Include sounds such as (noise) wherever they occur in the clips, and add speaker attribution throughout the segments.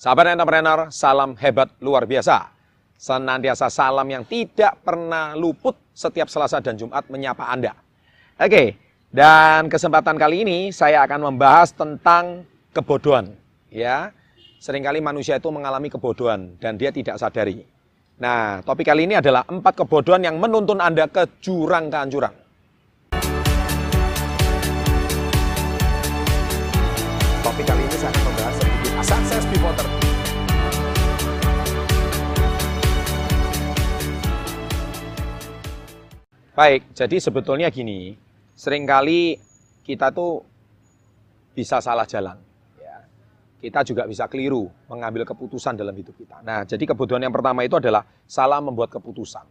Speaker 1: Sahabat entrepreneur, salam hebat luar biasa. Senantiasa salam yang tidak pernah luput setiap Selasa dan Jumat menyapa Anda. Oke, dan kesempatan kali ini saya akan membahas tentang kebodohan. Ya, sering kali manusia itu mengalami kebodohan dan dia tidak sadari. Nah, topik kali ini adalah empat kebodohan yang menuntun Anda ke jurang kehancuran. Baik, jadi sebetulnya gini, sering kali kita tuh bisa salah jalan. Ya. Kita juga bisa keliru mengambil keputusan dalam hidup kita. Nah, jadi kebodohan yang pertama itu adalah salah membuat keputusan.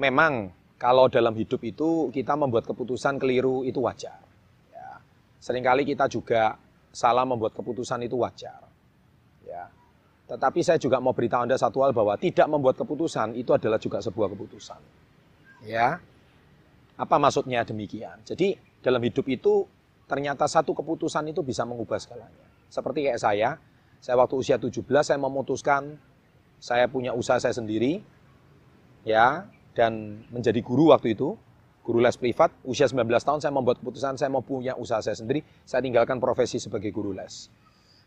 Speaker 1: Memang kalau dalam hidup itu kita membuat keputusan keliru itu wajar. Ya. Seringkali kita juga salah membuat keputusan itu wajar. Ya. Tetapi saya juga mau beritahu Anda satu hal bahwa tidak membuat keputusan itu adalah juga sebuah keputusan. Ya. Apa maksudnya demikian? Jadi dalam hidup itu ternyata satu keputusan itu bisa mengubah segalanya. Seperti kayak saya, saya waktu usia 17 saya memutuskan saya punya usaha saya sendiri ya dan menjadi guru waktu itu, guru les privat, usia 19 tahun saya membuat keputusan saya mau punya usaha saya sendiri, saya tinggalkan profesi sebagai guru les.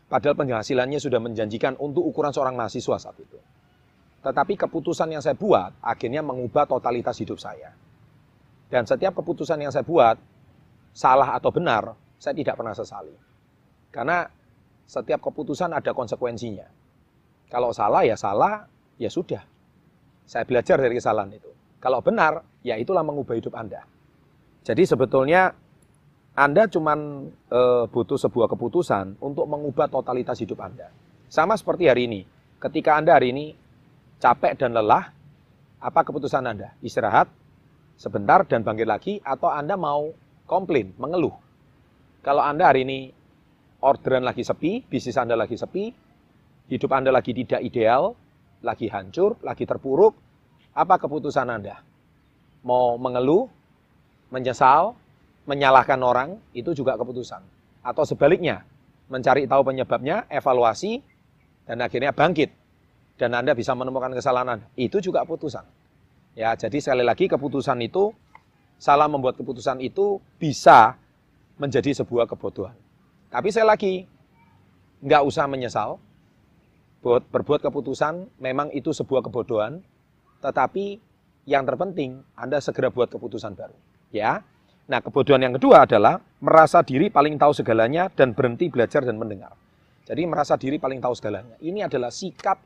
Speaker 1: Padahal penghasilannya sudah menjanjikan untuk ukuran seorang mahasiswa saat itu. Tetapi keputusan yang saya buat akhirnya mengubah totalitas hidup saya. Dan setiap keputusan yang saya buat, salah atau benar, saya tidak pernah sesali. Karena setiap keputusan ada konsekuensinya. Kalau salah ya salah, ya sudah. Saya belajar dari kesalahan itu. Kalau benar, ya itulah mengubah hidup Anda. Jadi sebetulnya Anda cuma e, butuh sebuah keputusan untuk mengubah totalitas hidup Anda. Sama seperti hari ini. Ketika Anda hari ini capek dan lelah, apa keputusan Anda? Istirahat, sebentar dan bangkit lagi atau Anda mau komplain, mengeluh. Kalau Anda hari ini orderan lagi sepi, bisnis Anda lagi sepi, hidup Anda lagi tidak ideal, lagi hancur, lagi terpuruk, apa keputusan Anda? Mau mengeluh, menyesal, menyalahkan orang, itu juga keputusan. Atau sebaliknya, mencari tahu penyebabnya, evaluasi, dan akhirnya bangkit. Dan Anda bisa menemukan kesalahan Anda. Itu juga keputusan. Ya, jadi sekali lagi keputusan itu salah membuat keputusan itu bisa menjadi sebuah kebodohan. Tapi saya lagi nggak usah menyesal. Buat berbuat keputusan memang itu sebuah kebodohan, tetapi yang terpenting Anda segera buat keputusan baru. Ya. Nah, kebodohan yang kedua adalah merasa diri paling tahu segalanya dan berhenti belajar dan mendengar. Jadi merasa diri paling tahu segalanya. Ini adalah sikap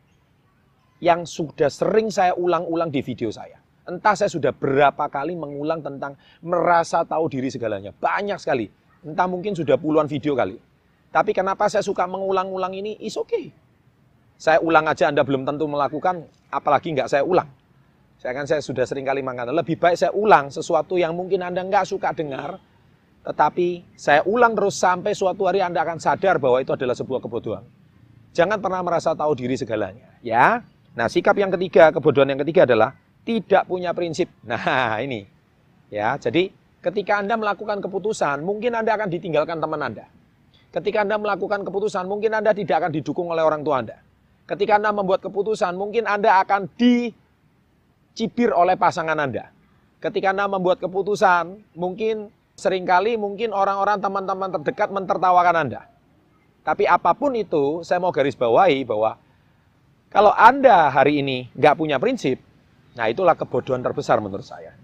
Speaker 1: yang sudah sering saya ulang-ulang di video saya. Entah saya sudah berapa kali mengulang tentang merasa tahu diri segalanya. Banyak sekali. Entah mungkin sudah puluhan video kali. Tapi kenapa saya suka mengulang-ulang ini? Is okay. Saya ulang aja Anda belum tentu melakukan, apalagi nggak saya ulang. Saya kan saya sudah sering kali mengatakan, lebih baik saya ulang sesuatu yang mungkin Anda nggak suka dengar, tetapi saya ulang terus sampai suatu hari Anda akan sadar bahwa itu adalah sebuah kebodohan. Jangan pernah merasa tahu diri segalanya, ya. Nah, sikap yang ketiga, kebodohan yang ketiga adalah tidak punya prinsip. (laughs) Nah, ini. Ya, jadi ketika Anda melakukan keputusan, mungkin Anda akan ditinggalkan teman Anda. Ketika Anda melakukan keputusan, mungkin Anda tidak akan didukung oleh orang tua Anda. Ketika Anda membuat keputusan, mungkin Anda akan dicibir oleh pasangan Anda. Ketika Anda membuat keputusan, mungkin sering kali mungkin orang-orang teman-teman terdekat mentertawakan Anda. Tapi apa pun itu, saya mau garis bawahi bahwa kalau Anda hari ini nggak punya prinsip, nah itulah kebodohan terbesar menurut saya.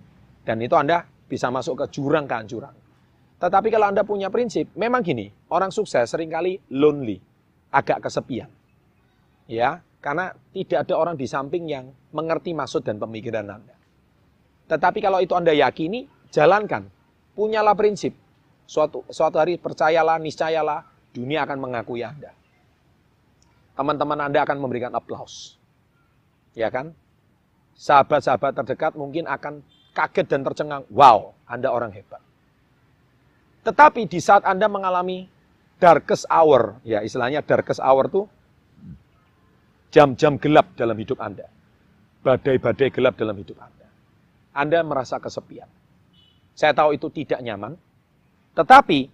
Speaker 1: Dan itu Anda bisa masuk ke jurang kehancuran. Tetapi kalau Anda punya prinsip, memang gini, orang sukses sering kali lonely, agak kesepian. Ya, karena tidak ada orang di samping yang mengerti maksud dan pemikiran Anda. Tetapi kalau itu Anda yakini, jalankan. Punyalah prinsip. Suatu, suatu hari percayalah, niscayalah, dunia akan mengakui Anda teman-teman Anda akan memberikan aplaus. Ya kan? Sahabat-sahabat terdekat mungkin akan kaget dan tercengang. Wow, Anda orang hebat. Tetapi di saat Anda mengalami darkest hour, ya istilahnya darkest hour itu jam-jam gelap dalam hidup Anda. Badai-badai gelap dalam hidup Anda. Anda merasa kesepian. Saya tahu itu tidak nyaman, tetapi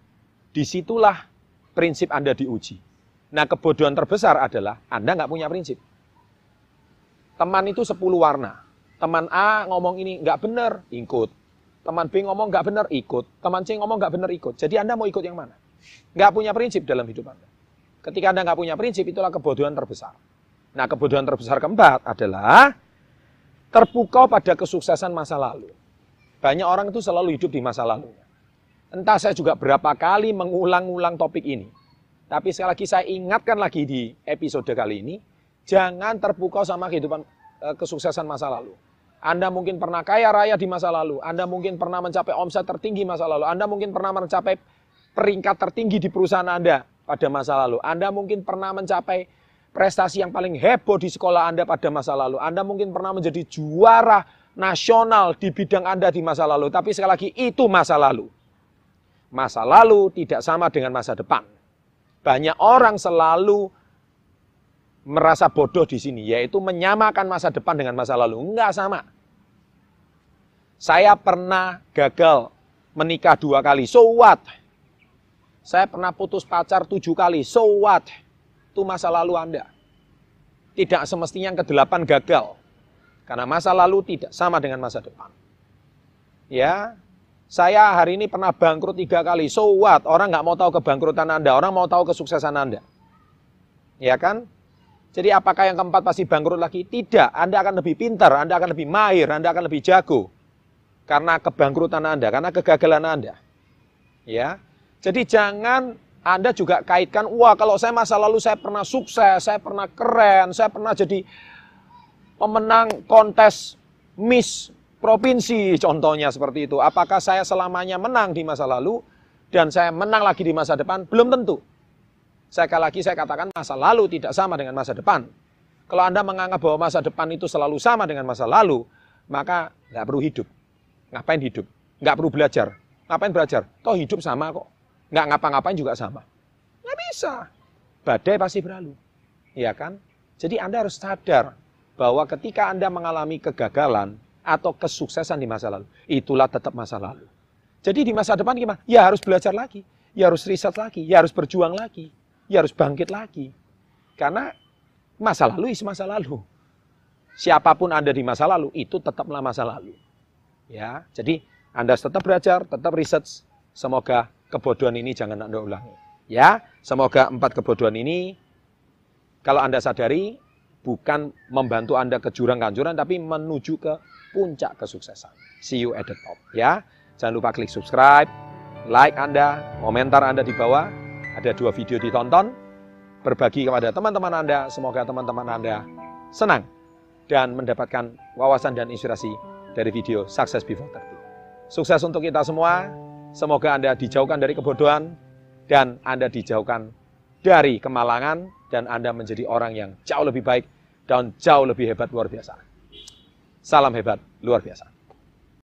Speaker 1: di situlah prinsip Anda diuji Nah, kebodohan terbesar adalah Anda nggak punya prinsip. Teman itu 10 warna. Teman A ngomong ini nggak benar, ikut. Teman B ngomong nggak benar, ikut. Teman C ngomong nggak benar, ikut. Jadi Anda mau ikut yang mana? Nggak punya prinsip dalam hidup Anda. Ketika Anda nggak punya prinsip, itulah kebodohan terbesar. Nah, kebodohan terbesar keempat adalah terpukau pada kesuksesan masa lalu. Banyak orang itu selalu hidup di masa lalunya. Entah saya juga berapa kali mengulang-ulang topik ini. Tapi sekali lagi saya ingatkan lagi di episode kali ini, jangan terpukau sama kehidupan eh, kesuksesan masa lalu. Anda mungkin pernah kaya raya di masa lalu, Anda mungkin pernah mencapai omset tertinggi masa lalu, Anda mungkin pernah mencapai peringkat tertinggi di perusahaan Anda pada masa lalu, Anda mungkin pernah mencapai prestasi yang paling heboh di sekolah Anda pada masa lalu, Anda mungkin pernah menjadi juara nasional di bidang Anda di masa lalu, tapi sekali lagi itu masa lalu. Masa lalu tidak sama dengan masa depan. Banyak orang selalu merasa bodoh di sini, yaitu menyamakan masa depan dengan masa lalu. Enggak sama. Saya pernah gagal menikah dua kali, so what? Saya pernah putus pacar tujuh kali, so what? Itu masa lalu Anda. Tidak semestinya yang kedelapan gagal. Karena masa lalu tidak sama dengan masa depan. Ya, saya hari ini pernah bangkrut tiga kali, so what? Orang nggak mau tahu kebangkrutan Anda, orang mau tahu kesuksesan Anda. Ya kan? Jadi apakah yang keempat pasti bangkrut lagi? Tidak. Anda akan lebih pintar, Anda akan lebih mahir, Anda akan lebih jago. Karena kebangkrutan Anda, karena kegagalan Anda. Ya. Jadi jangan Anda juga kaitkan, wah kalau saya masa lalu saya pernah sukses, saya pernah keren, saya pernah jadi pemenang kontes Miss Provinsi contohnya seperti itu. Apakah saya selamanya menang di masa lalu dan saya menang lagi di masa depan? Belum tentu. Sekali lagi saya katakan masa lalu tidak sama dengan masa depan. Kalau Anda menganggap bahwa masa depan itu selalu sama dengan masa lalu, maka nggak perlu hidup. Ngapain hidup? Nggak perlu belajar. Ngapain belajar? Toh hidup sama kok. Nggak ngapa-ngapain juga sama. Nggak bisa. Badai pasti berlalu. Iya kan? Jadi Anda harus sadar bahwa ketika Anda mengalami kegagalan atau kesuksesan di masa lalu, itulah tetap masa lalu. Jadi di masa depan gimana? Ya harus belajar lagi, ya harus riset lagi, ya harus berjuang lagi ya harus bangkit lagi. Karena masa lalu is masa lalu. Siapa pun Anda di masa lalu, itu tetaplah masa lalu. Ya, jadi Anda tetap belajar, tetap riset. Semoga kebodohan ini jangan Anda ulangi. Ya, semoga empat kebodohan ini kalau Anda sadari bukan membantu Anda ke jurang kanjuran tapi menuju ke puncak kesuksesan. See you at the top ya. Jangan lupa klik subscribe, like Anda, komentar Anda di bawah ada dua video ditonton, berbagi kepada teman-teman Anda. Semoga teman-teman Anda senang dan mendapatkan wawasan dan inspirasi dari video Success Before 30. Sukses untuk kita semua. Semoga Anda dijauhkan dari kebodohan dan Anda dijauhkan dari kemalangan dan Anda menjadi orang yang jauh lebih baik dan jauh lebih hebat luar biasa. Salam hebat luar biasa.